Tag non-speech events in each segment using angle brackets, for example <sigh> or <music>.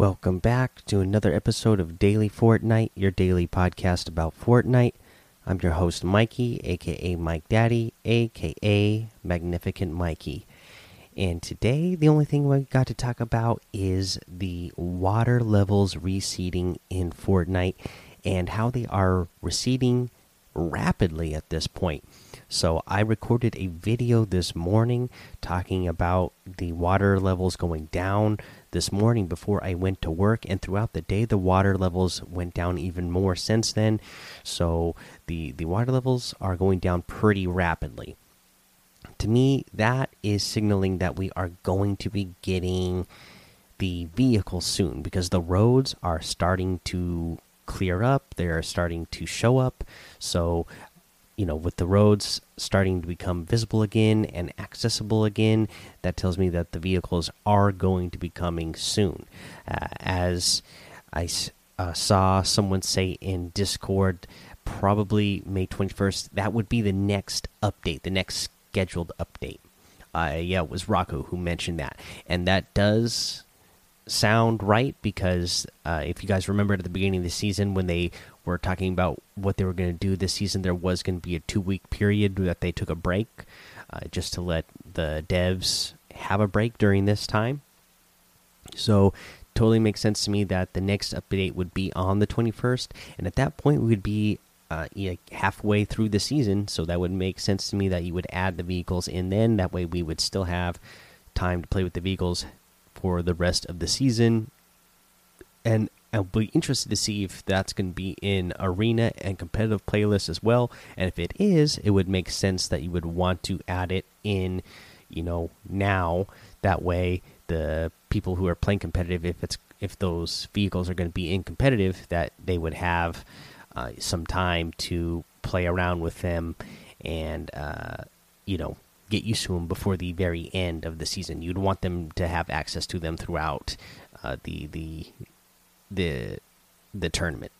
Welcome back to another episode of Daily Fortnite, your daily podcast about Fortnite. I'm your host, Mikey, aka Mike Daddy, aka Magnificent Mikey. And today, the only thing we got to talk about is the water levels receding in Fortnite and how they are receding rapidly at this point. So, I recorded a video this morning talking about the water levels going down this morning before I went to work, and throughout the day, the water levels went down even more since then. So, the, the water levels are going down pretty rapidly. To me, that is signaling that we are going to be getting the vehicles soon because the roads are starting to clear up, they are starting to show up. So, you know, with the roads starting to become visible again and accessible again, that tells me that the vehicles are going to be coming soon. Uh, as I uh, saw someone say in Discord, probably May 21st, that would be the next update, the next scheduled update. Uh, yeah, it was Rocco who mentioned that. And that does sound right because uh, if you guys remember at the beginning of the season when they were talking about what they were going to do this season, there was going to be a two week period that they took a break uh, just to let the devs have a break during this time. So, totally makes sense to me that the next update would be on the 21st, and at that point, we would be uh, halfway through the season. So, that would make sense to me that you would add the vehicles in then. That way, we would still have time to play with the vehicles for the rest of the season. And I'll be interested to see if that's going to be in arena and competitive playlists as well. And if it is, it would make sense that you would want to add it in, you know, now. That way, the people who are playing competitive, if it's if those vehicles are going to be in competitive, that they would have uh, some time to play around with them and uh, you know get used to them before the very end of the season. You'd want them to have access to them throughout uh, the the the the tournament.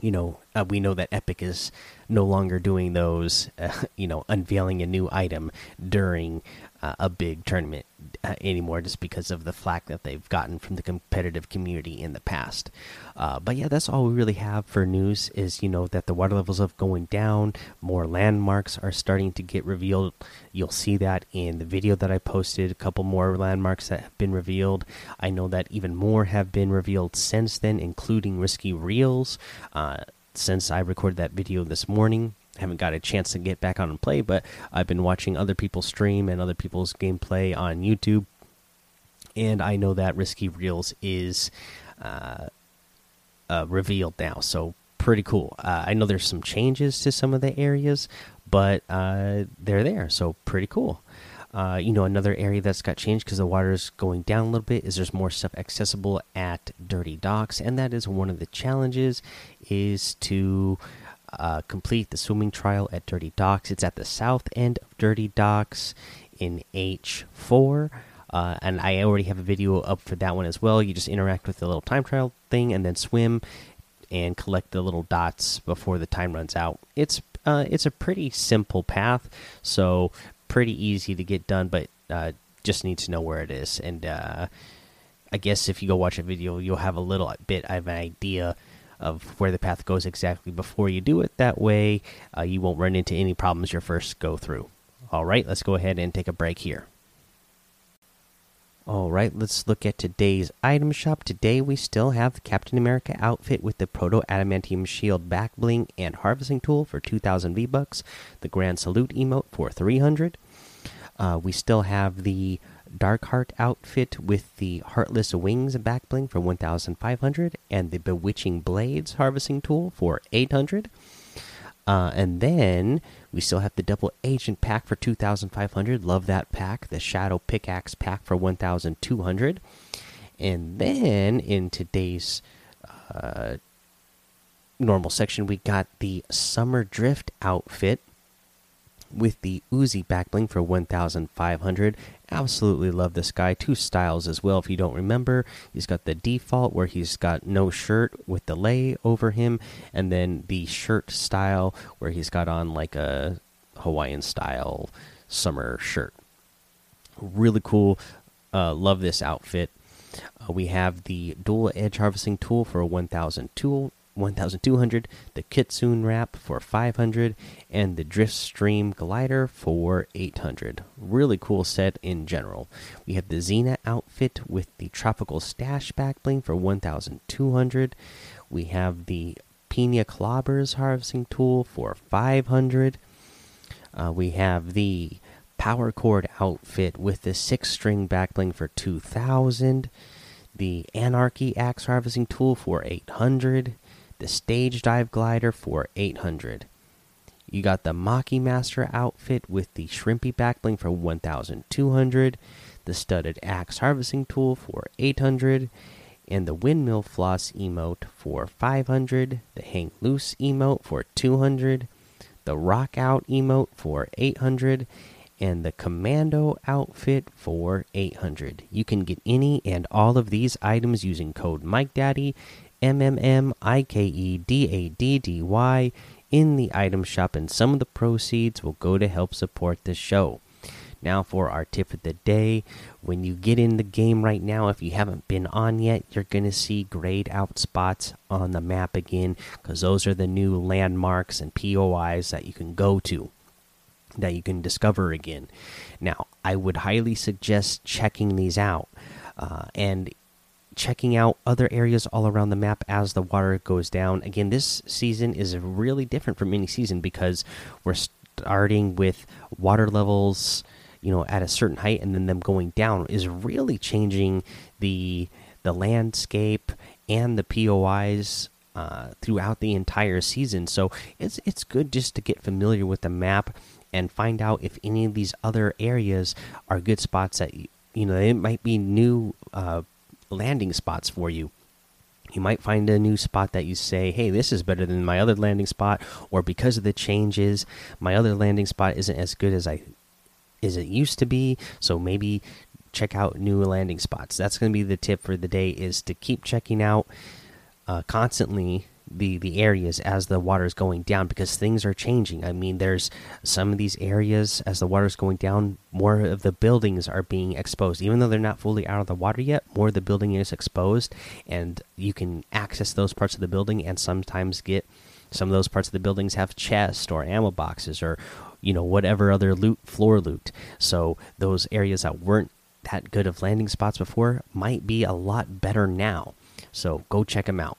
You know, uh, we know that Epic is no longer doing those. Uh, <laughs> you know, unveiling a new item during uh, a big tournament uh, anymore just because of the flack that they've gotten from the competitive community in the past. Uh, but yeah, that's all we really have for news is, you know, that the water levels are going down, more landmarks are starting to get revealed. You'll see that in the video that I posted, a couple more landmarks that have been revealed. I know that even more have been revealed since then, including Risky Reels. Since I recorded that video this morning, I haven't got a chance to get back on and play, but I've been watching other people stream and other people's gameplay on YouTube, and I know that Risky Reels is uh, uh, revealed now, so pretty cool. Uh, I know there's some changes to some of the areas, but uh, they're there, so pretty cool. Uh, you know, another area that's got changed because the water is going down a little bit is there's more stuff accessible at Dirty Docks, and that is one of the challenges is to uh, complete the swimming trial at Dirty Docks. It's at the south end of Dirty Docks in H4. Uh, and I already have a video up for that one as well. You just interact with the little time trial thing and then swim and collect the little dots before the time runs out. It's uh, it's a pretty simple path, so pretty easy to get done, but uh, just need to know where it is. And uh, I guess if you go watch a video, you'll have a little bit of an idea of where the path goes exactly before you do it. That way, uh, you won't run into any problems your first go through. All right, let's go ahead and take a break here. All right, let's look at today's item shop. Today we still have the Captain America outfit with the Proto Adamantium Shield back bling and harvesting tool for 2,000 V bucks. The Grand Salute emote for 300. Uh, we still have the Darkheart outfit with the Heartless Wings back bling for 1500 and the Bewitching Blades harvesting tool for 800. Uh, and then we still have the double agent pack for 2500. Love that pack. The Shadow Pickaxe pack for 1200. And then in today's uh, normal section, we got the Summer Drift outfit with the Uzi backbling for 1500 absolutely love this guy. Two styles as well if you don't remember. He's got the default where he's got no shirt with the lei over him and then the shirt style where he's got on like a hawaiian style summer shirt. Really cool. Uh, love this outfit. Uh, we have the dual edge harvesting tool for 1,000 tool 1200, the Kitsune wrap for 500, and the Drift Stream glider for 800. Really cool set in general. We have the Xena outfit with the Tropical Stash back bling for 1200. We have the Pina Clobbers harvesting tool for 500. Uh, we have the Power Cord outfit with the six string back bling for 2000. The Anarchy axe harvesting tool for 800 the stage dive glider for 800 you got the Maki Master outfit with the Shrimpy backbling for 1200, the studded axe harvesting tool for 800, and the windmill floss emote for 500, the hang loose emote for 200, the rock out emote for 800, and the commando outfit for 800. You can get any and all of these items using code MikeDaddy M M M I K E D A D D Y in the item shop, and some of the proceeds will go to help support the show. Now, for our tip of the day when you get in the game right now, if you haven't been on yet, you're going to see grayed out spots on the map again because those are the new landmarks and POIs that you can go to. That you can discover again. Now, I would highly suggest checking these out. Uh, and checking out other areas all around the map as the water goes down. Again, this season is really different from any season because we're starting with water levels, you know, at a certain height and then them going down is really changing the the landscape and the POIs uh, throughout the entire season. So it's it's good just to get familiar with the map and find out if any of these other areas are good spots that you know it might be new uh, landing spots for you. You might find a new spot that you say, hey, this is better than my other landing spot, or because of the changes, my other landing spot isn't as good as I as it used to be. So maybe check out new landing spots. That's going to be the tip for the day is to keep checking out uh, constantly the the areas as the water is going down because things are changing. I mean, there's some of these areas as the water is going down, more of the buildings are being exposed, even though they're not fully out of the water yet. More of the building is exposed, and you can access those parts of the building and sometimes get some of those parts of the buildings have chests or ammo boxes or you know whatever other loot floor loot. So those areas that weren't that good of landing spots before might be a lot better now. So go check them out.